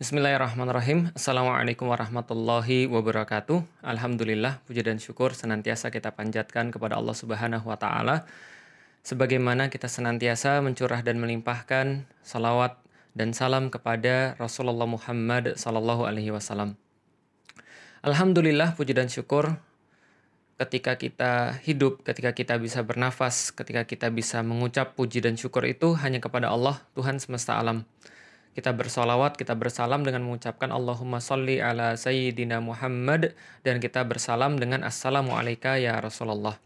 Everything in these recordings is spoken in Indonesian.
Bismillahirrahmanirrahim. Assalamualaikum warahmatullahi wabarakatuh. Alhamdulillah, puji dan syukur senantiasa kita panjatkan kepada Allah Subhanahu wa taala. Sebagaimana kita senantiasa mencurah dan melimpahkan salawat dan salam kepada Rasulullah Muhammad sallallahu alaihi wasallam. Alhamdulillah, puji dan syukur ketika kita hidup, ketika kita bisa bernafas, ketika kita bisa mengucap puji dan syukur itu hanya kepada Allah, Tuhan semesta alam. Kita bersolawat, kita bersalam dengan mengucapkan Allahumma salli ala Sayyidina Muhammad dan kita bersalam dengan Assalamualaikum ya Rasulullah.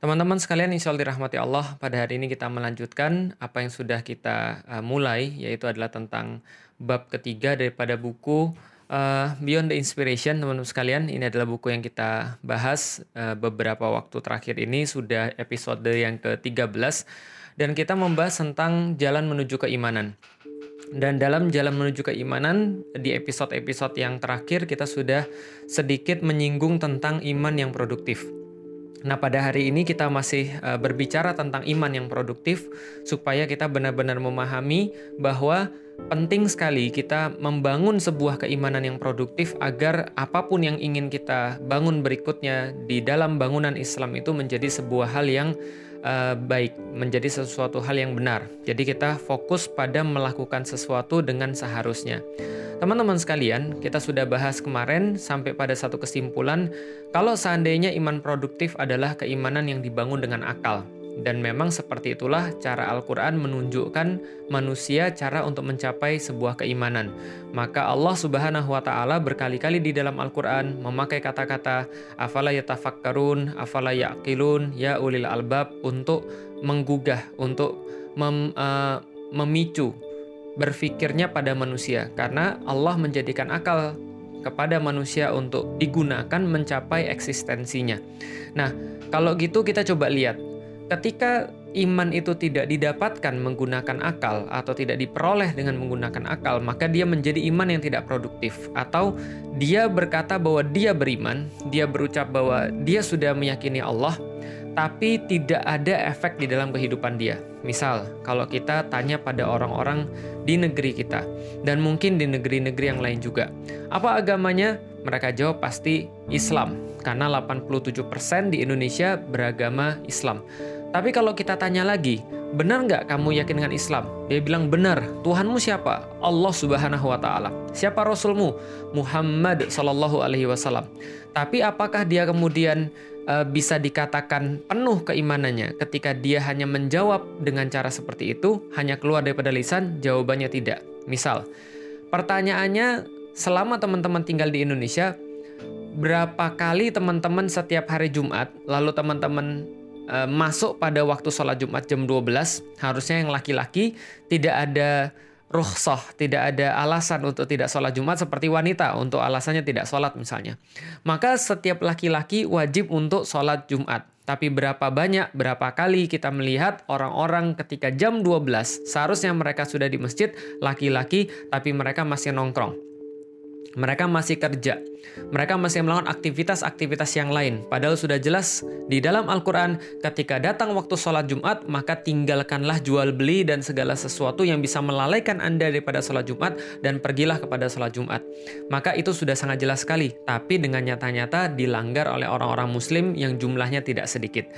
Teman-teman sekalian, insya Allah dirahmati Allah, pada hari ini kita melanjutkan apa yang sudah kita uh, mulai, yaitu adalah tentang bab ketiga daripada buku uh, Beyond the Inspiration, teman-teman sekalian. Ini adalah buku yang kita bahas uh, beberapa waktu terakhir ini, sudah episode yang ke-13, dan kita membahas tentang jalan menuju keimanan. Dan dalam jalan menuju keimanan, di episode-episode yang terakhir kita sudah sedikit menyinggung tentang iman yang produktif. Nah, pada hari ini kita masih uh, berbicara tentang iman yang produktif supaya kita benar-benar memahami bahwa penting sekali kita membangun sebuah keimanan yang produktif agar apa pun yang ingin kita bangun berikutnya di dalam bangunan Islam itu menjadi sebuah hal yang uh, baik, menjadi sesuatu hal yang benar. Jadi kita fokus pada melakukan sesuatu dengan seharusnya. Teman-teman sekalian, kita sudah bahas kemarin sampai pada satu kesimpulan kalau seandainya iman produktif adalah keimanan yang dibangun dengan akal. Dan memang seperti itulah cara Al-Quran menunjukkan manusia cara untuk mencapai sebuah keimanan. Maka Allah Subhanahu wa Ta'ala berkali-kali di dalam Al-Quran memakai kata-kata afala yatafakkarun, afala yaqilun, ya ulil albab untuk menggugah, untuk mem, uh, memicu berfikirnya pada manusia. Karena Allah menjadikan akal kepada manusia untuk digunakan mencapai eksistensinya. Nah, kalau gitu kita coba lihat Ketika iman itu tidak didapatkan menggunakan akal atau tidak diperoleh dengan menggunakan akal, maka dia menjadi iman yang tidak produktif. Atau dia berkata bahwa dia beriman, dia berucap bahwa dia sudah meyakini Allah, tapi tidak ada efek di dalam kehidupan dia. Misal, kalau kita tanya pada orang-orang di negeri kita, dan mungkin di negeri-negeri yang lain juga, apa agamanya? Mereka jawab pasti Islam, karena 87% di Indonesia beragama Islam. Tapi kalau kita tanya lagi, benar nggak kamu yakin dengan Islam? Dia bilang benar. Tuhanmu siapa? Allah Subhanahu Wa Taala. Siapa Rasulmu? Muhammad Sallallahu Alaihi Wasallam. Tapi apakah dia kemudian uh, bisa dikatakan penuh keimanannya ketika dia hanya menjawab dengan cara seperti itu, hanya keluar daripada lisan? Jawabannya tidak. Misal, pertanyaannya selama teman-teman tinggal di Indonesia, berapa kali teman-teman setiap hari Jumat, lalu teman-teman uh, masuk pada waktu sholat Jumat jam 12, harusnya yang laki-laki tidak ada rukhsah, tidak ada alasan untuk tidak sholat Jumat seperti wanita untuk alasannya tidak sholat misalnya. Maka setiap laki-laki wajib untuk sholat Jumat. Tapi berapa banyak, berapa kali kita melihat orang-orang ketika jam 12 seharusnya mereka sudah di masjid laki-laki tapi mereka masih nongkrong. Mereka masih kerja. Mereka masih melakukan aktivitas-aktivitas yang lain. Padahal sudah jelas di dalam Al-Quran, ketika datang waktu sholat Jumat, maka tinggalkanlah jual beli dan segala sesuatu yang bisa melalaikan Anda daripada sholat Jumat dan pergilah kepada sholat Jumat. Maka itu sudah sangat jelas sekali. Tapi dengan nyata-nyata dilanggar oleh orang-orang muslim yang jumlahnya tidak sedikit.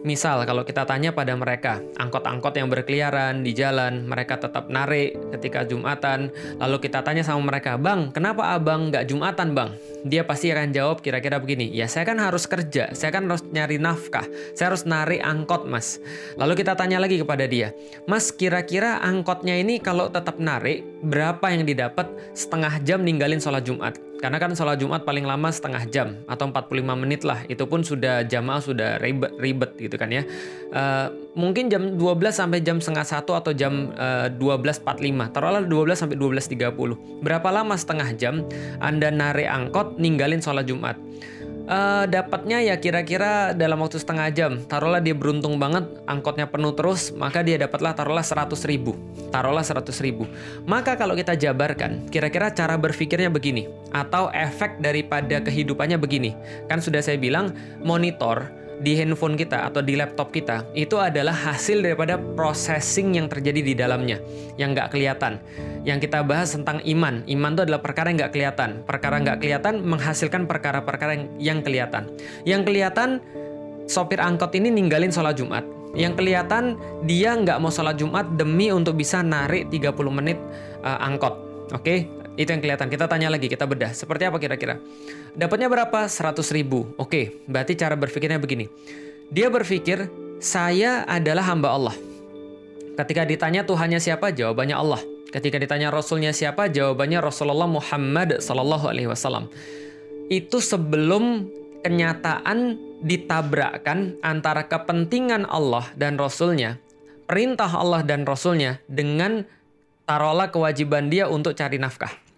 Misal kalau kita tanya pada mereka, angkot-angkot yang berkeliaran di jalan, mereka tetap narik ketika Jumatan. Lalu kita tanya sama mereka, Bang, kenapa abang nggak Jumatan bang? Dia pasti akan jawab kira-kira begini, ya saya kan harus kerja, saya kan harus nyari nafkah, saya harus narik angkot mas. Lalu kita tanya lagi kepada dia, Mas kira-kira angkotnya ini kalau tetap narik, berapa yang didapat setengah jam ninggalin sholat Jumat? Karena kan sholat Jumat paling lama setengah jam atau 45 menit lah. Itu pun sudah jamaah sudah ribet, ribet gitu kan ya. Uh, mungkin jam 12 sampai jam setengah satu atau jam uh, 12.45. Taruhlah 12 sampai 12.30. Berapa lama setengah jam Anda narik angkot ninggalin sholat Jumat? Uh, dapatnya ya kira-kira dalam waktu setengah jam. Taruhlah dia beruntung banget, angkotnya penuh terus, maka dia dapatlah taruhlah 100 ribu. Taruhlah 100 ribu. Maka kalau kita jabarkan, kira-kira cara berpikirnya begini. Atau efek daripada kehidupannya begini. Kan sudah saya bilang, monitor di handphone kita atau di laptop kita itu adalah hasil daripada processing yang terjadi di dalamnya yang nggak kelihatan. Yang kita bahas tentang iman. Iman itu adalah perkara yang nggak kelihatan. Perkara nggak kelihatan menghasilkan perkara-perkara yang, kelihatan. Yang kelihatan sopir angkot ini ninggalin sholat Jumat. Yang kelihatan dia nggak mau sholat Jumat demi untuk bisa narik 30 menit uh, angkot. Oke, okay? Itu yang kelihatan. Kita tanya lagi, kita bedah. Seperti apa kira-kira? Dapatnya berapa? 100 ribu. Oke, berarti cara berpikirnya begini. Dia berpikir, saya adalah hamba Allah. Ketika ditanya Tuhannya siapa? Jawabannya Allah. Ketika ditanya Rasulnya siapa? Jawabannya Rasulullah Muhammad Sallallahu Alaihi Wasallam. Itu sebelum kenyataan ditabrakkan antara kepentingan Allah dan Rasulnya, perintah Allah dan Rasulnya dengan taruhlah kewajiban dia untuk cari nafkah.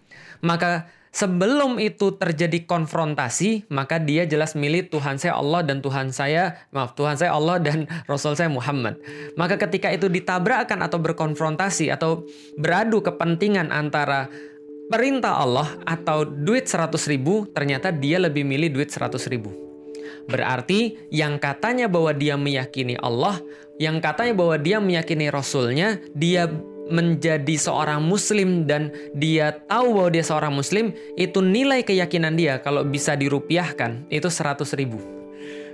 Maka sebelum itu terjadi konfrontasi, maka dia jelas milih Tuhan saya Allah dan Tuhan saya, maaf, Tuhan saya Allah dan Rasul saya Muhammad. Maka ketika itu ditabrakkan atau berkonfrontasi atau beradu kepentingan antara perintah Allah atau duit 100 ribu, ternyata dia lebih milih duit 100 ribu. Berarti yang katanya bahwa dia meyakini Allah, yang katanya bahwa dia meyakini Rasulnya, dia menjadi seorang muslim dan dia tahu bahwa dia seorang muslim, itu nilai keyakinan dia kalau bisa dirupiahkan, itu 100 ribu.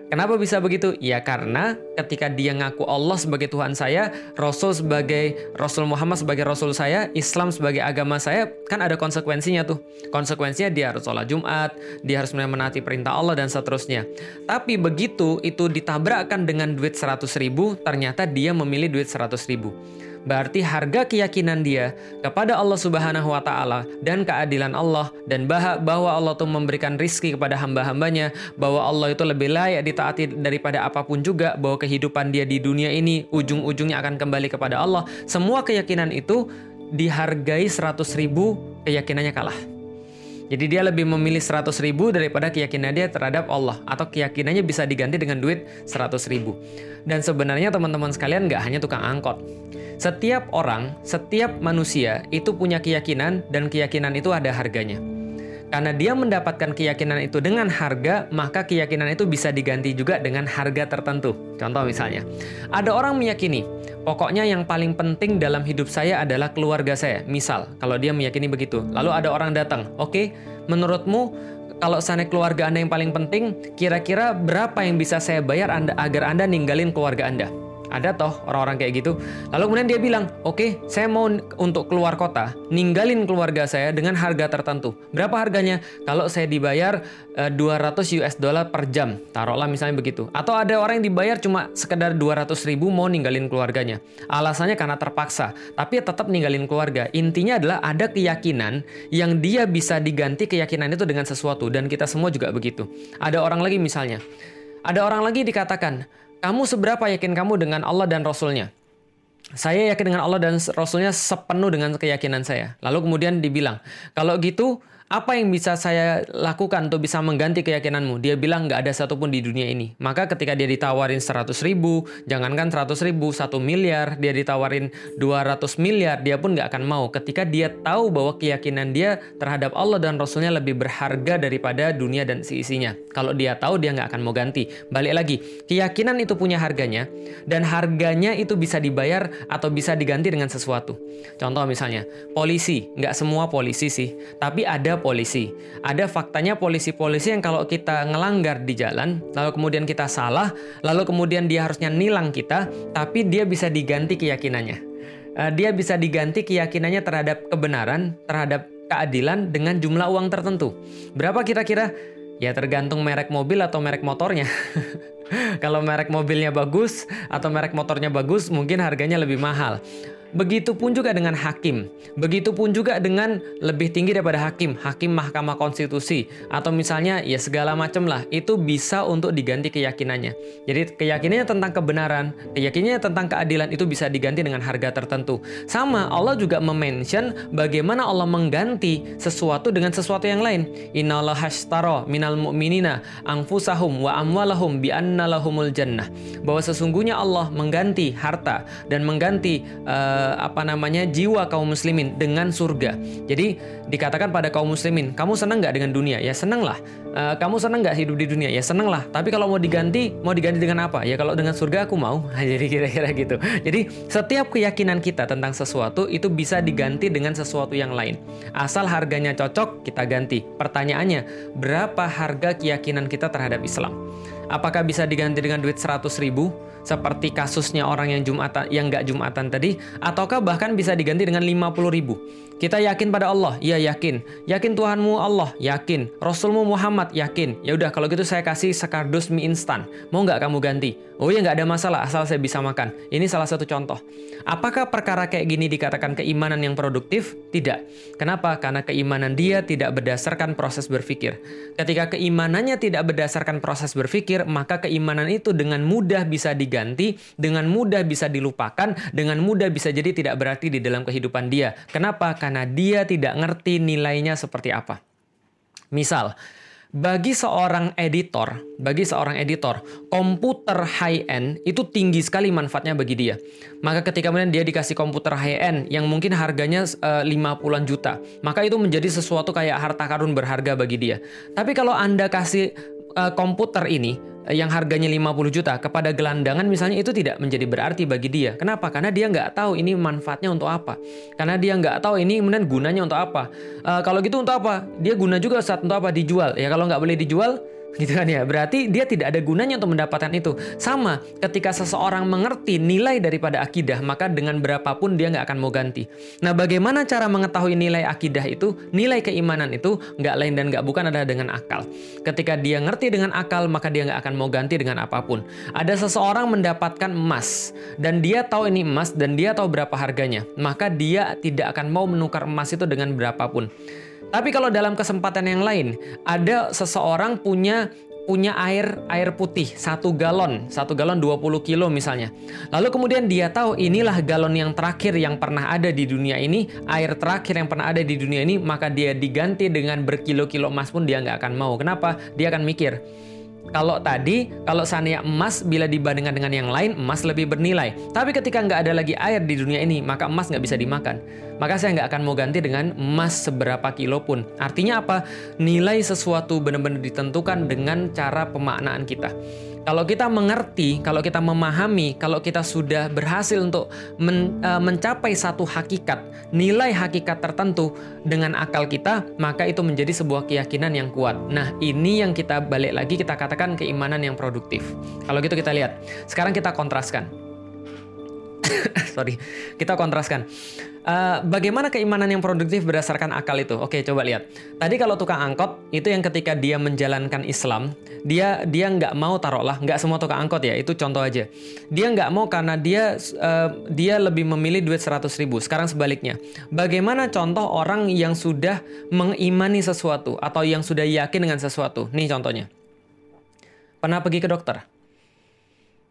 Kenapa bisa begitu? Ya karena ketika dia ngaku Allah sebagai Tuhan saya, Rasul sebagai Rasul Muhammad sebagai Rasul saya, Islam sebagai agama saya, kan ada konsekuensinya tuh. Konsekuensinya dia harus sholat Jumat, dia harus menaati perintah Allah dan seterusnya. Tapi begitu itu ditabrakkan dengan duit 100 ribu, ternyata dia memilih duit 100 ribu. Berarti harga keyakinan dia kepada Allah Subhanahu wa taala dan keadilan Allah dan bahwa Allah itu memberikan rizki kepada hamba-hambanya, bahwa Allah itu lebih layak ditaati daripada apa pun juga, bahwa kehidupan dia di dunia ini ujung-ujungnya akan kembali kepada Allah. Semua keyakinan itu dihargai 100 ribu, keyakinannya kalah. Jadi dia lebih memilih 100 ribu daripada keyakinan dia terhadap Allah. Atau keyakinannya bisa diganti dengan duit 100 ribu. Dan sebenarnya teman-teman sekalian nggak hanya tukang angkot. Setiap orang, setiap manusia itu punya keyakinan dan keyakinan itu ada harganya. Karena dia mendapatkan keyakinan itu dengan harga, maka keyakinan itu bisa diganti juga dengan harga tertentu. Contoh misalnya, ada orang meyakini, pokoknya yang paling penting dalam hidup saya adalah keluarga saya. Misal, kalau dia meyakini begitu. Lalu ada orang datang, oke, okay, menurutmu kalau sana keluarga Anda yang paling penting, kira-kira berapa yang bisa saya bayar anda, agar Anda ninggalin keluarga Anda? Ada toh orang-orang kayak gitu. Lalu kemudian dia bilang, oke, okay, saya mau untuk keluar kota, ninggalin keluarga saya dengan harga tertentu. Berapa harganya? Kalau saya dibayar eh, 200 US dollar per jam, taruhlah misalnya begitu. Atau ada orang yang dibayar cuma sekedar 200 ribu mau ninggalin keluarganya. Alasannya karena terpaksa, tapi tetap ninggalin keluarga. Intinya adalah ada keyakinan yang dia bisa diganti keyakinan itu dengan sesuatu. Dan kita semua juga begitu. Ada orang lagi misalnya, ada orang lagi dikatakan, kamu seberapa yakin kamu dengan Allah dan Rasulnya? Saya yakin dengan Allah dan Rasulnya sepenuh dengan keyakinan saya. Lalu kemudian dibilang, kalau gitu apa yang bisa saya lakukan untuk bisa mengganti keyakinanmu? Dia bilang nggak ada satupun di dunia ini. Maka ketika dia ditawarin 100 ribu, jangankan 100 ribu, 1 miliar, dia ditawarin 200 miliar, dia pun nggak akan mau. Ketika dia tahu bahwa keyakinan dia terhadap Allah dan Rasulnya lebih berharga daripada dunia dan seisinya. Kalau dia tahu, dia nggak akan mau ganti. Balik lagi, keyakinan itu punya harganya, dan harganya itu bisa dibayar atau bisa diganti dengan sesuatu. Contoh misalnya, polisi. Nggak semua polisi sih, tapi ada polisi. Ada faktanya polisi-polisi yang kalau kita ngelanggar di jalan, lalu kemudian kita salah, lalu kemudian dia harusnya nilang kita, tapi dia bisa diganti keyakinannya. Uh, dia bisa diganti keyakinannya terhadap kebenaran, terhadap keadilan dengan jumlah uang tertentu. Berapa kira-kira? Ya tergantung merek mobil atau merek motornya. Kalau merek mobilnya bagus atau merek motornya bagus, mungkin harganya lebih mahal. Begitupun juga dengan hakim. Begitupun juga dengan lebih tinggi daripada hakim, hakim Mahkamah Konstitusi atau misalnya ya segala macam lah. Itu bisa untuk diganti keyakinannya. Jadi keyakinannya tentang kebenaran, keyakinannya tentang keadilan itu bisa diganti dengan harga tertentu. Sama Allah juga memention bagaimana Allah mengganti sesuatu dengan sesuatu yang lain. Innallaha hashtara minal mu'minina anfusahum wa amwalahum bi anna lahumul jannah. Bahwa sesungguhnya Allah mengganti harta dan mengganti uh, uh, apa namanya jiwa kaum muslimin dengan surga. Jadi dikatakan pada kaum muslimin, kamu senang nggak dengan dunia? Ya senang lah. Uh, kamu senang nggak hidup di dunia? Ya senang lah. Tapi kalau mau diganti, mau diganti dengan apa? Ya kalau dengan surga aku mau. Jadi kira-kira gitu. Jadi setiap keyakinan kita tentang sesuatu itu bisa diganti dengan sesuatu yang lain. Asal harganya cocok, kita ganti. Pertanyaannya, berapa harga keyakinan kita terhadap Islam? Apakah bisa diganti dengan duit 100 ribu? seperti kasusnya orang yang jumatan yang nggak jumatan tadi ataukah bahkan bisa diganti dengan 50 ribu kita yakin pada Allah? Iya yakin. Yakin Tuhanmu Allah? Yakin. Rasulmu Muhammad? Yakin. Ya udah kalau gitu saya kasih sekardus mie instan. Mau nggak kamu ganti? Oh ya nggak ada masalah asal saya bisa makan. Ini salah satu contoh. Apakah perkara kayak gini dikatakan keimanan yang produktif? Tidak. Kenapa? Karena keimanan dia tidak berdasarkan proses berpikir. Ketika keimanannya tidak berdasarkan proses berpikir maka keimanan itu dengan mudah bisa di diganti, dengan mudah bisa dilupakan, dengan mudah bisa jadi tidak berarti di dalam kehidupan dia. Kenapa? Dia tidak ngerti nilainya seperti apa. Misal, bagi seorang editor, bagi seorang editor, komputer high end itu tinggi sekali manfaatnya bagi dia. Maka ketika kemudian dia dikasih komputer high end yang mungkin harganya eh, 50-an juta, maka itu menjadi sesuatu kayak harta karun berharga bagi dia. Tapi kalau Anda kasih uh, komputer ini yang harganya 50 juta kepada gelandangan misalnya itu tidak menjadi berarti bagi dia. Kenapa? Karena dia nggak tahu ini manfaatnya untuk apa. Karena dia nggak tahu ini kemudian gunanya untuk apa. Uh, kalau gitu untuk apa? Dia guna juga saat untuk apa? Dijual. Ya kalau nggak boleh dijual, gitu kan ya? Berarti dia tidak ada gunanya untuk mendapatkan itu. Sama ketika seseorang mengerti nilai daripada akidah maka dengan berapapun dia nggak akan mau ganti. Nah bagaimana cara mengetahui nilai akidah itu? Nilai keimanan itu nggak lain dan nggak bukan adalah dengan akal. Ketika dia ngerti dengan akal maka dia nggak akan mau ganti dengan apa pun. Ada seseorang mendapatkan emas dan dia tahu ini emas dan dia tahu berapa harganya. Maka dia tidak akan mau menukar emas itu dengan berapapun tapi kalau dalam kesempatan yang lain, ada seseorang punya punya air air putih satu galon satu galon 20 kilo misalnya. Lalu kemudian dia tahu inilah galon yang terakhir yang pernah ada di dunia ini air terakhir yang pernah ada di dunia ini maka dia diganti dengan berkilo-kilo emas pun dia nggak akan mau. Kenapa? Dia akan mikir kalau tadi, kalau seandainya emas bila dibandingkan dengan yang lain, emas lebih bernilai. Tapi ketika nggak ada lagi air di dunia ini, maka emas nggak bisa dimakan. Maka saya nggak akan mau ganti dengan emas seberapa kilo pun. Artinya apa? Nilai sesuatu benar-benar ditentukan dengan cara pemaknaan kita. Kalau kita mengerti, kalau kita memahami, kalau kita sudah berhasil untuk men, uh, mencapai satu hakikat, nilai hakikat tertentu dengan akal kita, maka itu menjadi sebuah keyakinan yang kuat. Nah, ini yang kita balik lagi kita katakan keimanan yang produktif. Kalau gitu kita lihat. Sekarang kita kontraskan. Sorry, kita kontraskan. Uh, bagaimana keimanan yang produktif berdasarkan akal itu? Oke, coba lihat. Tadi kalau tukang angkot itu yang ketika dia menjalankan Islam, dia dia nggak mau taruhlah, nggak semua tukang angkot ya, itu contoh aja. Dia nggak mau karena dia uh, dia lebih memilih duit 100 ribu. Sekarang sebaliknya, bagaimana contoh orang yang sudah mengimani sesuatu atau yang sudah yakin dengan sesuatu? Nih contohnya. Pernah pergi ke dokter?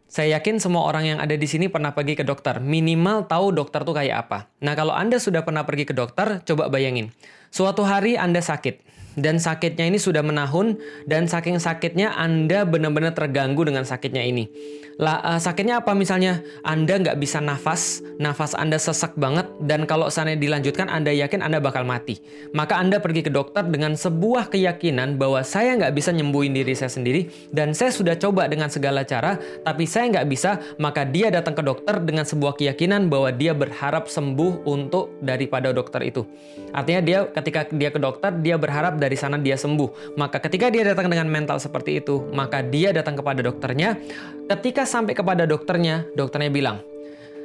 Saya yakin semua orang yang ada di sini pernah pergi ke dokter. Minimal tahu dokter tuh kayak apa. Nah, kalau Anda sudah pernah pergi ke dokter, coba bayangin. Suatu hari Anda sakit dan sakitnya ini sudah menahun dan saking sakitnya Anda benar-benar terganggu dengan sakitnya ini. Lah, uh, sakitnya apa misalnya? Anda nggak bisa nafas, nafas Anda sesak banget, dan kalau sana dilanjutkan Anda yakin Anda bakal mati. Maka Anda pergi ke dokter dengan sebuah keyakinan bahwa saya nggak bisa nyembuhin diri saya sendiri, dan saya sudah coba dengan segala cara, tapi saya nggak bisa, maka dia datang ke dokter dengan sebuah keyakinan bahwa dia berharap sembuh untuk daripada dokter itu. Artinya dia ketika dia ke dokter, dia berharap dari sana dia sembuh. Maka ketika dia datang dengan mental seperti itu, maka dia datang kepada dokternya, ketika sampai kepada dokternya, dokternya bilang,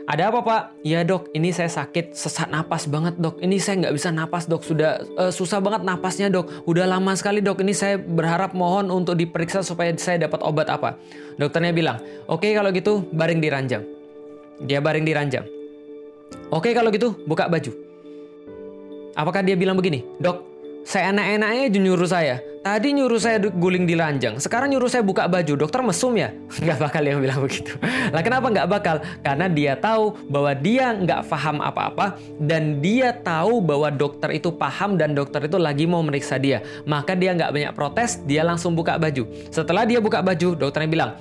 ada apa pak? Ya dok, ini saya sakit sesak napas banget dok. Ini saya nggak bisa napas dok, sudah uh, susah banget napasnya dok. Udah lama sekali dok. Ini saya berharap mohon untuk diperiksa supaya saya dapat obat apa. Dokternya bilang, oke okay, kalau gitu baring di ranjang. Dia baring di ranjang. Oke okay, kalau gitu buka baju. Apakah dia bilang begini, dok? Saya enak-enaknya nyuruh saya. Tadi nyuruh saya guling di ranjang. Sekarang nyuruh saya buka baju. Dokter mesum ya? Nggak bakal yang bilang begitu. Lah kenapa nggak bakal? Karena dia tahu bahwa dia nggak paham apa-apa. Dan dia tahu bahwa dokter itu paham dan dokter itu lagi mau meriksa dia. Maka dia nggak banyak protes, dia langsung buka baju. Setelah dia buka baju, dokternya bilang,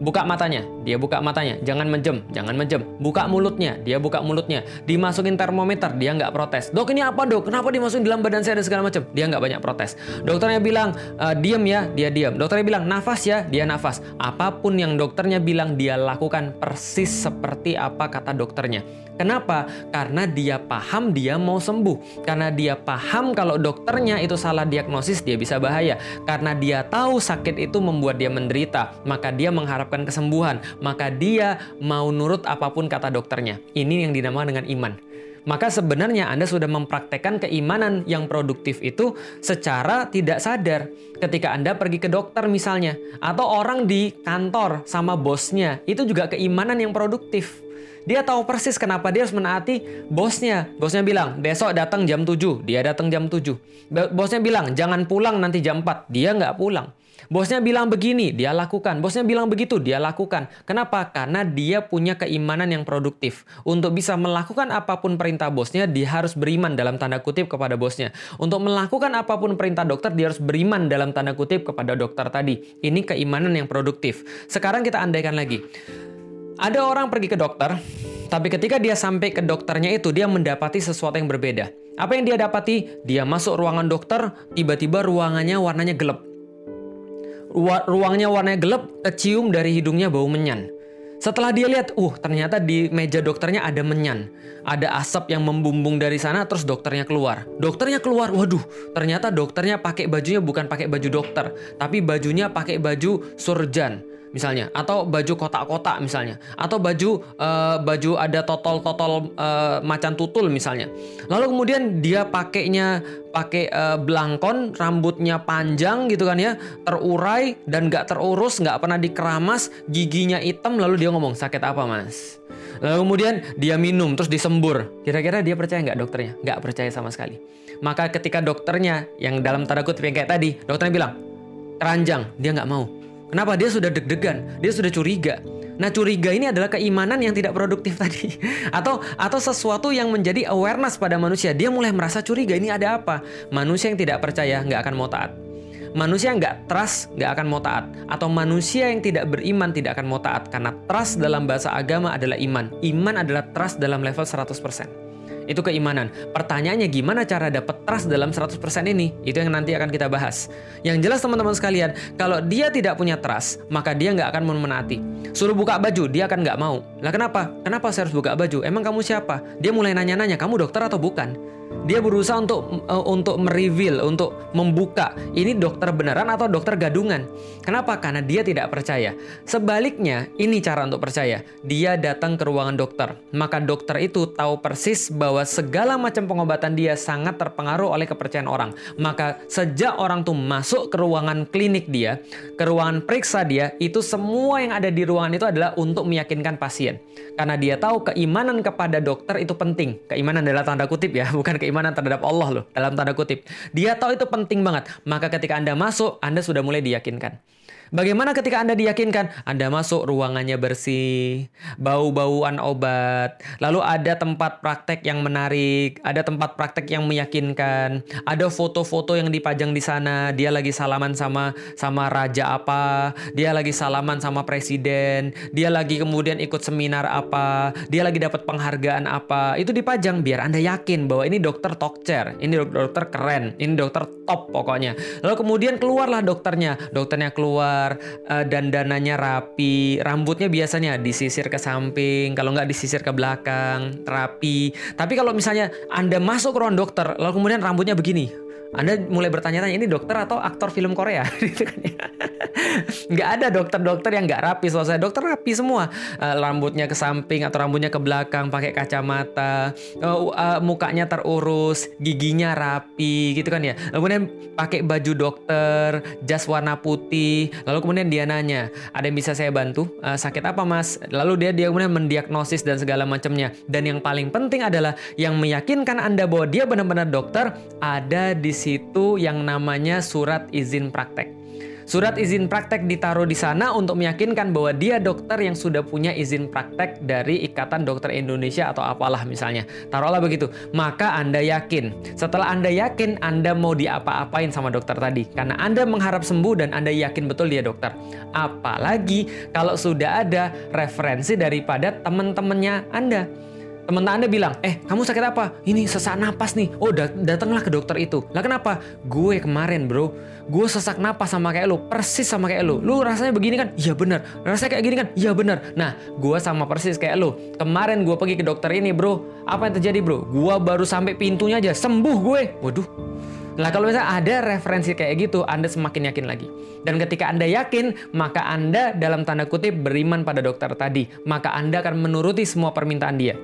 Buka matanya, dia buka matanya. Jangan menjem, jangan menjem. Buka mulutnya, dia buka mulutnya. Dimasukin termometer, dia nggak protes. Dok ini apa dok? Kenapa dimasukin dalam badan saya dan segala macam? Dia nggak banyak protes. Dokternya bilang e, diem ya, dia diam. Dokternya bilang nafas ya, dia nafas. Apa pun yang dokternya bilang dia lakukan persis seperti apa kata dokternya. Kenapa? Karena dia paham dia mau sembuh. Karena dia paham kalau dokternya itu salah diagnosis dia bisa bahaya. Karena dia tahu sakit itu membuat dia menderita, maka dia mengharapkan kesembuhan. Maka dia mau nurut apa pun kata dokternya. Ini yang dinamakan dengan iman maka sebenarnya Anda sudah mempraktekkan keimanan yang produktif itu secara tidak sadar. Ketika Anda pergi ke dokter misalnya, atau orang di kantor sama bosnya, itu juga keimanan yang produktif. Dia tahu persis kenapa dia harus menaati bosnya. Bosnya bilang, besok datang jam 7. Dia datang jam 7. Bosnya bilang, jangan pulang nanti jam 4. Dia nggak pulang. Bosnya bilang begini, dia lakukan. Bosnya bilang begitu, dia lakukan. Kenapa? Karena dia punya keimanan yang produktif. Untuk bisa melakukan apa pun perintah bosnya, dia harus beriman dalam tanda kutip kepada bosnya. Untuk melakukan apa pun perintah dokter, dia harus beriman dalam tanda kutip kepada dokter tadi. Ini keimanan yang produktif. Sekarang kita andaikan lagi. Ada orang pergi ke dokter, tapi ketika dia sampai ke dokternya itu, dia mendapati sesuatu yang berbeda. Apa yang dia dapati? Dia masuk ruangan dokter, tiba-tiba ruangannya warnanya gelap. Ruangnya warnanya gelap, kecium dari hidungnya bau menyan. Setelah dia lihat, uh ternyata di meja dokternya ada menyan. Ada asap yang membumbung dari sana terus dokternya keluar. Dokternya keluar, waduh ternyata dokternya pakai bajunya bukan pakai baju dokter. Tapi bajunya pakai baju surjan misalnya. Atau baju kotak-kotak misalnya. Atau baju uh, baju ada totol-totol uh, macan tutul misalnya. Lalu kemudian dia pakainya pakai uh, belangkon rambutnya panjang gitu kan ya terurai dan gak terurus nggak pernah dikeramas giginya hitam lalu dia ngomong sakit apa mas? Lalu kemudian dia minum terus disembur. Kira-kira dia percaya nggak dokternya? Nggak percaya sama sekali. Maka ketika dokternya yang dalam tanda kutip yang kayak tadi dokternya bilang keranjang dia nggak mau Kenapa? Dia sudah deg-degan, dia sudah curiga. Nah, curiga ini adalah keimanan yang tidak produktif tadi. atau atau sesuatu yang menjadi awareness pada manusia. Dia mulai merasa curiga, ini ada apa? Manusia yang tidak percaya nggak akan mau taat. Manusia yang nggak trust nggak akan mau taat. Atau manusia yang tidak beriman tidak akan mau taat. Karena trust dalam bahasa agama adalah iman. Iman adalah trust dalam level 100%. Itu keimanan. Pertanyaannya gimana cara dapat trust dalam 100% ini? Itu yang nanti akan kita bahas. Yang jelas teman-teman sekalian, kalau dia tidak punya trust, maka dia nggak akan menaati. Suruh buka baju, dia akan nggak mau. Lah kenapa? Kenapa saya harus buka baju? Emang kamu siapa? Dia mulai nanya-nanya, kamu dokter atau bukan? Dia berusaha untuk uh, untuk mereveal, untuk membuka ini dokter beneran atau dokter gadungan. Kenapa? Karena dia tidak percaya. Sebaliknya, ini cara untuk percaya. Dia datang ke ruangan dokter, maka dokter itu tahu persis bahwa segala macam pengobatan dia sangat terpengaruh oleh kepercayaan orang. Maka sejak orang tuh masuk ke ruangan klinik dia, ke ruangan periksa dia, itu semua yang ada di ruangan itu adalah untuk meyakinkan pasien. Karena dia tahu keimanan kepada dokter itu penting. Keimanan adalah tanda kutip ya, bukan keimanan terhadap Allah loh, dalam tanda kutip. Dia tahu itu penting banget. Maka ketika Anda masuk, Anda sudah mulai diyakinkan. Bagaimana ketika Anda diyakinkan Anda masuk ruangannya bersih, bau-bauan obat, lalu ada tempat praktek yang menarik, ada tempat praktek yang meyakinkan, ada foto-foto yang dipajang di sana, dia lagi salaman sama sama raja apa, dia lagi salaman sama presiden, dia lagi kemudian ikut seminar apa, dia lagi dapat penghargaan apa, itu dipajang biar Anda yakin bahwa ini dokter chair, ini dokter keren, ini dokter top pokoknya. Lalu kemudian keluarlah dokternya, dokternya keluar keluar, uh, dandanannya rapi, rambutnya biasanya disisir ke samping, kalau nggak disisir ke belakang, rapi. Tapi kalau misalnya Anda masuk ke ruang dokter, lalu kemudian rambutnya begini, anda mulai bertanya-tanya ini dokter atau aktor film Korea? Gitu kan ya. nggak ada dokter-dokter yang nggak rapi soal saya dokter rapi semua. Uh, rambutnya ke samping atau rambutnya ke belakang pakai kacamata. Uh, uh, mukanya terurus giginya rapi gitu kan ya. Lalu kemudian pakai baju dokter jas warna putih. Lalu kemudian dia nanya ada yang bisa saya bantu? Sakit apa mas? Lalu dia dia kemudian mendiagnosis dan segala macamnya. Dan yang paling penting adalah yang meyakinkan anda bahwa dia benar-benar dokter ada di situ yang namanya surat izin praktek. Surat izin praktek ditaruh di sana untuk meyakinkan bahwa dia dokter yang sudah punya izin praktek dari Ikatan Dokter Indonesia atau apalah misalnya. Taruhlah begitu. Maka Anda yakin. Setelah Anda yakin, Anda mau diapa-apain sama dokter tadi. Karena Anda mengharap sembuh dan Anda yakin betul dia dokter. Apalagi kalau sudah ada referensi daripada teman-temannya Anda teman Anda bilang, eh kamu sakit apa? Ini sesak napas nih. Oh dat datanglah ke dokter itu. Lah kenapa? Gue kemarin bro, gue sesak napas sama kayak lo, persis sama kayak lo. Lu rasanya begini kan? Iya bener. Rasanya kayak gini kan? Iya bener. Nah, gue sama persis kayak lo. Kemarin gue pergi ke dokter ini bro. Apa yang terjadi bro? Gue baru sampai pintunya aja, sembuh gue. Waduh. Lah kalau misalnya ada referensi kayak gitu, Anda semakin yakin lagi. Dan ketika Anda yakin, maka Anda dalam tanda kutip beriman pada dokter tadi. Maka Anda akan menuruti semua permintaan dia.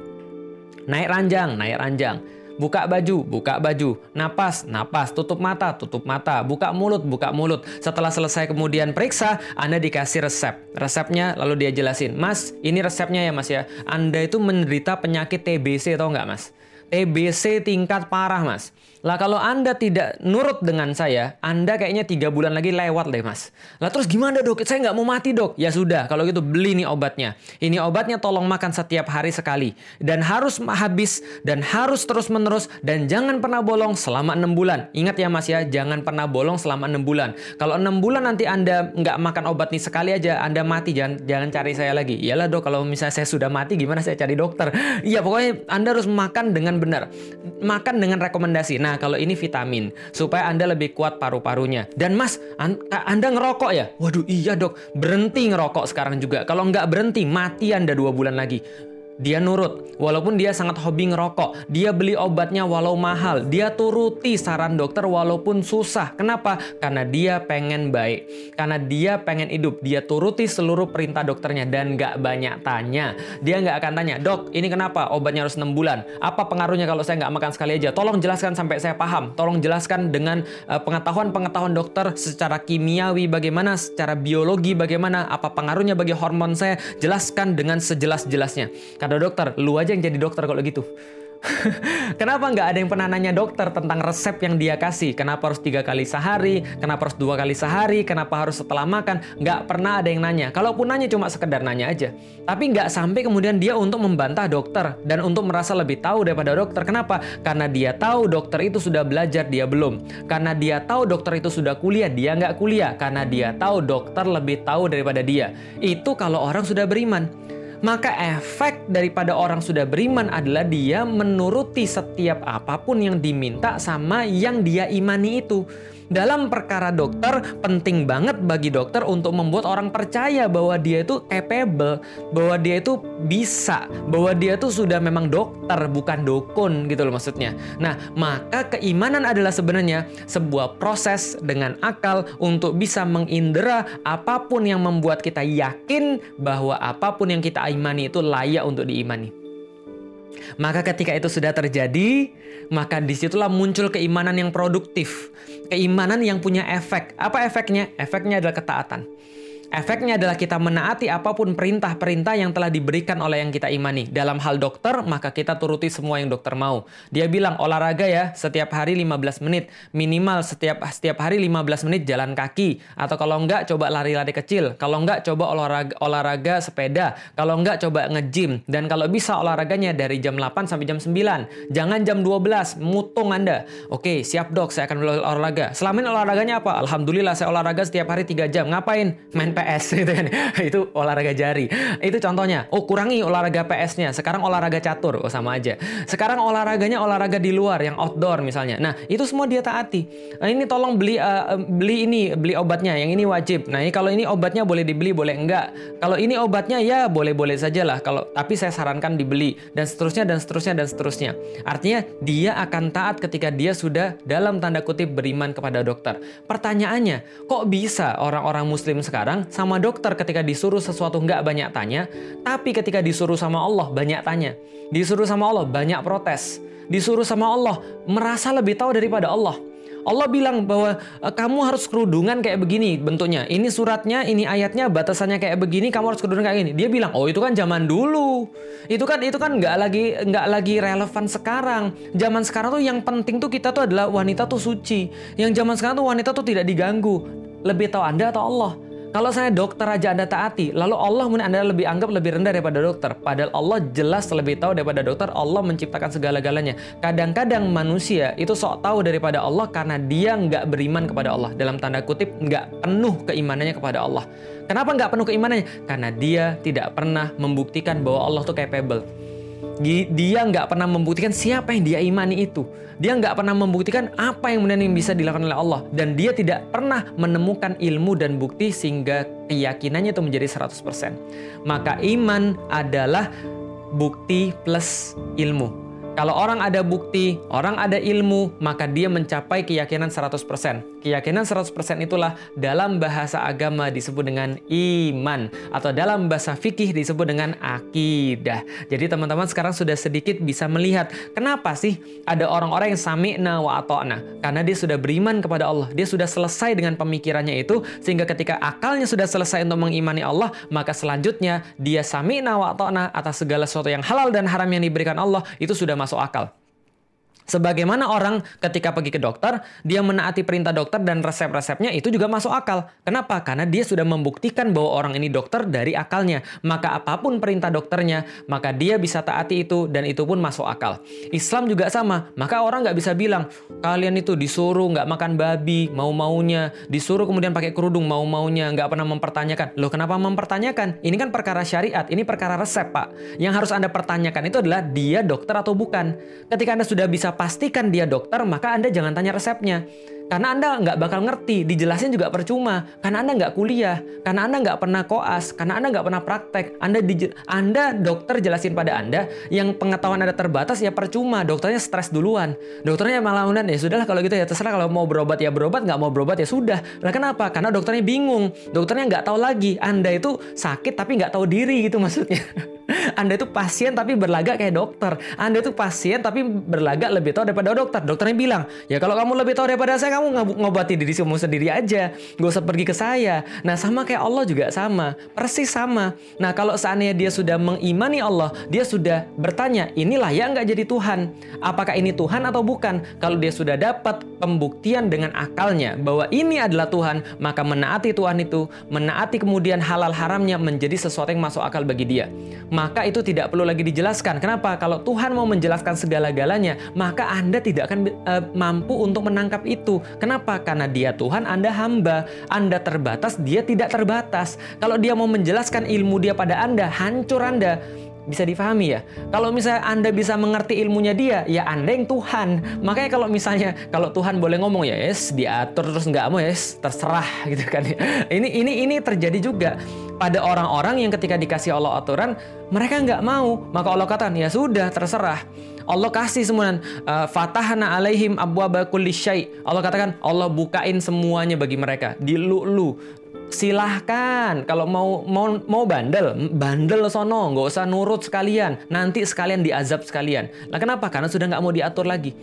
Naik ranjang, naik ranjang. Buka baju, buka baju. Napas, napas. Tutup mata, tutup mata. Buka mulut, buka mulut. Setelah selesai kemudian periksa, Anda dikasih resep. Resepnya lalu dia jelasin, Mas, ini resepnya ya mas ya. Anda itu menderita penyakit TBC atau enggak mas? TBC tingkat parah mas. Lah kalau Anda tidak nurut dengan saya, Anda kayaknya tiga bulan lagi lewat deh mas. Lah terus gimana dok? Saya nggak mau mati dok. Ya sudah, kalau gitu beli nih obatnya. Ini obatnya tolong makan setiap hari sekali. Dan harus habis, dan harus terus menerus, dan jangan pernah bolong selama enam bulan. Ingat ya mas ya, jangan pernah bolong selama enam bulan. Kalau enam bulan nanti Anda nggak makan obat nih sekali aja, Anda mati. Jangan, jangan cari saya lagi. Iyalah dok, kalau misalnya saya sudah mati gimana saya cari dokter? Iya pokoknya Anda harus makan dengan benar. Makan dengan rekomendasi. Nah, kalau ini vitamin supaya Anda lebih kuat paru-parunya. Dan Mas, Anda ngerokok ya? Waduh, iya, Dok. Berhenti ngerokok sekarang juga. Kalau nggak berhenti, mati Anda dua bulan lagi. Dia nurut, walaupun dia sangat hobi ngerokok. Dia beli obatnya walau mahal. Dia turuti saran dokter walaupun susah. Kenapa? Karena dia pengen baik. Karena dia pengen hidup. Dia turuti seluruh perintah dokternya dan gak banyak tanya. Dia gak akan tanya, dok ini kenapa obatnya harus 6 bulan? Apa pengaruhnya kalau saya gak makan sekali aja? Tolong jelaskan sampai saya paham. Tolong jelaskan dengan uh, pengetahuan-pengetahuan dokter secara kimiawi bagaimana, secara biologi bagaimana, apa pengaruhnya bagi hormon saya. Jelaskan dengan sejelas-jelasnya Kata dokter, lu aja yang jadi dokter kalau gitu. Kenapa nggak ada yang pernah nanya dokter tentang resep yang dia kasih? Kenapa harus tiga kali sehari? Kenapa harus dua kali sehari? Kenapa harus setelah makan? Nggak pernah ada yang nanya. Kalaupun nanya cuma sekedar nanya aja. Tapi nggak sampai kemudian dia untuk membantah dokter dan untuk merasa lebih tahu daripada dokter. Kenapa? Karena dia tahu dokter itu sudah belajar, dia belum. Karena dia tahu dokter itu sudah kuliah, dia nggak kuliah. Karena dia tahu dokter lebih tahu daripada dia. Itu kalau orang sudah beriman maka efek daripada orang sudah beriman adalah dia menuruti setiap apa pun yang diminta sama yang dia imani itu dalam perkara dokter penting banget bagi dokter untuk membuat orang percaya bahwa dia itu capable, bahwa dia itu bisa, bahwa dia itu sudah memang dokter bukan dukun gitu loh maksudnya. Nah, maka keimanan adalah sebenarnya sebuah proses dengan akal untuk bisa mengindera apa pun yang membuat kita yakin bahwa apa pun yang kita imani itu layak untuk diimani. Maka ketika itu sudah terjadi, maka di situlah muncul keimanan yang produktif. Keimanan yang punya efek. Apa efeknya? Efeknya adalah ketaatan. Efeknya adalah kita menaati apa pun perintah-perintah yang telah diberikan oleh yang kita imani. Dalam hal dokter, maka kita turuti semua yang dokter mau. Dia bilang olahraga ya, setiap hari 15 menit. Minimal setiap setiap hari 15 menit jalan kaki. Atau kalau enggak, coba lari-lari kecil. Kalau enggak, coba olahraga, olahraga sepeda. Kalau enggak, coba nge-gym. Dan kalau bisa olahraganya dari jam 8 sampai jam 9. Jangan jam 12, mutung Anda. Oke, siap dok, saya akan olahraga. Selama olahraganya apa? Alhamdulillah, saya olahraga setiap hari 3 jam. Ngapain? Main PS gitu kan. itu olahraga jari. Itu contohnya. Oh, kurangi olahraga PS-nya. Sekarang olahraga catur. Oh, sama aja. Sekarang olahraganya olahraga di luar yang outdoor misalnya. Nah, itu semua dia taati. Nah, ini tolong beli uh, beli ini, beli obatnya. Yang ini wajib. Nah, ini kalau ini obatnya boleh dibeli, boleh enggak. Kalau ini obatnya ya boleh-boleh saja lah. Kalau tapi saya sarankan dibeli dan seterusnya dan seterusnya dan seterusnya. Artinya dia akan taat ketika dia sudah dalam tanda kutip beriman kepada dokter. Pertanyaannya, kok bisa orang-orang muslim sekarang sama dokter ketika disuruh sesuatu nggak banyak tanya, tapi ketika disuruh sama Allah banyak tanya. Disuruh sama Allah banyak protes. Disuruh sama Allah merasa lebih tahu daripada Allah. Allah bilang bahwa e, kamu harus kerudungan kayak begini bentuknya. Ini suratnya, ini ayatnya, batasannya kayak begini. Kamu harus kerudungan kayak gini. Dia bilang, oh itu kan zaman dulu. Itu kan itu kan nggak lagi nggak lagi relevan sekarang. Zaman sekarang tuh yang penting tuh kita tuh adalah wanita tuh suci. Yang zaman sekarang tuh wanita tuh tidak diganggu. lebih tahu Anda atau Allah? Kalau saya dokter aja Anda taati, lalu Allah mungkin Anda lebih anggap lebih rendah daripada dokter. Padahal Allah jelas lebih tahu daripada dokter, Allah menciptakan segala-galanya. Kadang-kadang manusia itu sok tahu daripada Allah karena dia nggak beriman kepada Allah. Dalam tanda kutip, nggak penuh keimanannya kepada Allah. Kenapa nggak penuh keimanannya? Karena dia tidak pernah membuktikan bahwa Allah tuh capable dia nggak pernah membuktikan siapa yang dia imani itu. Dia nggak pernah membuktikan apa yang kemudian yang bisa dilakukan oleh Allah. Dan dia tidak pernah menemukan ilmu dan bukti sehingga keyakinannya itu menjadi 100%. Maka iman adalah bukti plus ilmu. Kalau orang ada bukti, orang ada ilmu, maka dia mencapai keyakinan 100%. Keyakinan 100% itulah dalam bahasa agama disebut dengan iman atau dalam bahasa fikih disebut dengan akidah. Jadi teman-teman sekarang sudah sedikit bisa melihat kenapa sih ada orang-orang yang sami'na wa ata'na? Karena dia sudah beriman kepada Allah. Dia sudah selesai dengan pemikirannya itu sehingga ketika akalnya sudah selesai untuk mengimani Allah, maka selanjutnya dia sami'na wa ata'na atas segala sesuatu yang halal dan haram yang diberikan Allah itu sudah masuk akal. Sebagaimana orang ketika pergi ke dokter, dia menaati perintah dokter dan resep-resepnya itu juga masuk akal. Kenapa? Karena dia sudah membuktikan bahwa orang ini dokter dari akalnya. Maka apa pun perintah dokternya, maka dia bisa taati itu dan itu pun masuk akal. Islam juga sama. Maka orang nggak bisa bilang, kalian itu disuruh nggak makan babi, mau-maunya. Disuruh kemudian pakai kerudung, mau-maunya. Nggak pernah mempertanyakan. Loh kenapa mempertanyakan? Ini kan perkara syariat, ini perkara resep Pak. Yang harus Anda pertanyakan itu adalah dia dokter atau bukan. Ketika Anda sudah bisa pastikan dia dokter, maka Anda jangan tanya resepnya. Karena Anda nggak bakal ngerti, dijelasin juga percuma. Karena Anda nggak kuliah, karena Anda nggak pernah koas, karena Anda nggak pernah praktek. Anda Anda dokter jelasin pada Anda yang pengetahuan Anda terbatas ya percuma. Dokternya stres duluan. Dokternya malah udah ya sudahlah kalau gitu ya terserah kalau mau berobat ya berobat, nggak mau berobat ya sudah. Lah kenapa? Karena dokternya bingung. Dokternya nggak tahu lagi. Anda itu sakit tapi nggak tahu diri gitu maksudnya. Anda itu pasien tapi berlagak kayak dokter. Anda itu pasien tapi berlagak lebih tahu daripada dokter. Dokternya bilang, ya kalau kamu lebih tahu daripada saya, kamu ngobati diri kamu sendiri aja. Gak usah pergi ke saya. Nah sama kayak Allah juga sama. Persis sama. Nah kalau seandainya dia sudah mengimani Allah, dia sudah bertanya, inilah ya nggak jadi Tuhan. Apakah ini Tuhan atau bukan? Kalau dia sudah dapat pembuktian dengan akalnya bahwa ini adalah Tuhan, maka menaati Tuhan itu, menaati kemudian halal haramnya menjadi sesuatu yang masuk akal bagi dia maka itu tidak perlu lagi dijelaskan. Kenapa? Kalau Tuhan mau menjelaskan segala-galanya, maka Anda tidak akan uh, mampu untuk menangkap itu. Kenapa? Karena Dia Tuhan, Anda hamba. Anda terbatas, Dia tidak terbatas. Kalau Dia mau menjelaskan ilmu Dia pada Anda, hancur Anda bisa difahami ya. Kalau misalnya Anda bisa mengerti ilmunya dia, ya Anda yang Tuhan. Makanya kalau misalnya kalau Tuhan boleh ngomong ya yes, diatur terus nggak mau yes, terserah gitu kan. Ini ini ini terjadi juga pada orang-orang yang ketika dikasih Allah aturan, mereka nggak mau. Maka Allah katakan, ya sudah terserah. Allah kasih semua uh, fatahna alaihim abwaba kulli syai. Allah katakan Allah bukain semuanya bagi mereka. Dilu-lu silahkan. Kalau mau mau mau bandel bandel sono. Nggak usah nurut sekalian. Nanti sekalian diazab sekalian. Nah kenapa? Karena sudah nggak mau diatur lagi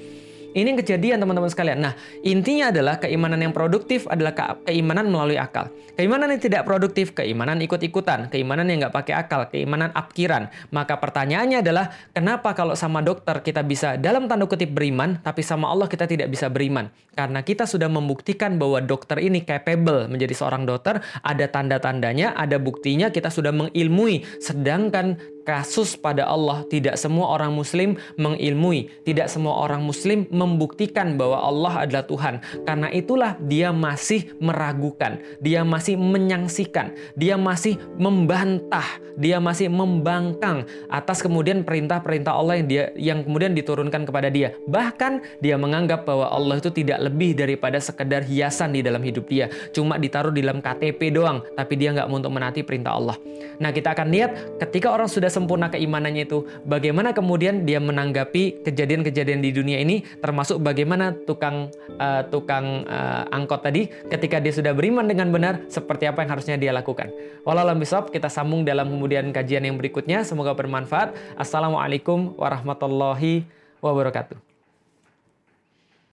ini yang kejadian teman-teman sekalian. Nah, intinya adalah keimanan yang produktif adalah keimanan melalui akal. Keimanan yang tidak produktif, keimanan ikut-ikutan, keimanan yang nggak pakai akal, keimanan apkiran. Maka pertanyaannya adalah, kenapa kalau sama dokter kita bisa dalam tanda kutip beriman, tapi sama Allah kita tidak bisa beriman? Karena kita sudah membuktikan bahwa dokter ini capable menjadi seorang dokter, ada tanda-tandanya, ada buktinya, kita sudah mengilmui. Sedangkan kasus pada Allah. Tidak semua orang muslim mengilmui, tidak semua orang muslim membuktikan bahwa Allah adalah Tuhan. Karena itulah dia masih meragukan, dia masih menyangsikan, dia masih membantah, dia masih membangkang atas kemudian perintah-perintah Allah yang dia yang kemudian diturunkan kepada dia. Bahkan dia menganggap bahwa Allah itu tidak lebih daripada sekedar hiasan di dalam hidup dia, cuma ditaruh di dalam KTP doang, tapi dia nggak mau untuk menaati perintah Allah. Nah kita akan lihat ketika orang sudah sempurna keimanannya itu, bagaimana kemudian dia menanggapi kejadian-kejadian di dunia ini, termasuk bagaimana tukang uh, tukang uh, angkot tadi ketika dia sudah beriman dengan benar, seperti apa yang harusnya dia lakukan. Walau bisawab, kita sambung dalam kemudian kajian yang berikutnya. Semoga bermanfaat. Assalamualaikum warahmatullahi wabarakatuh.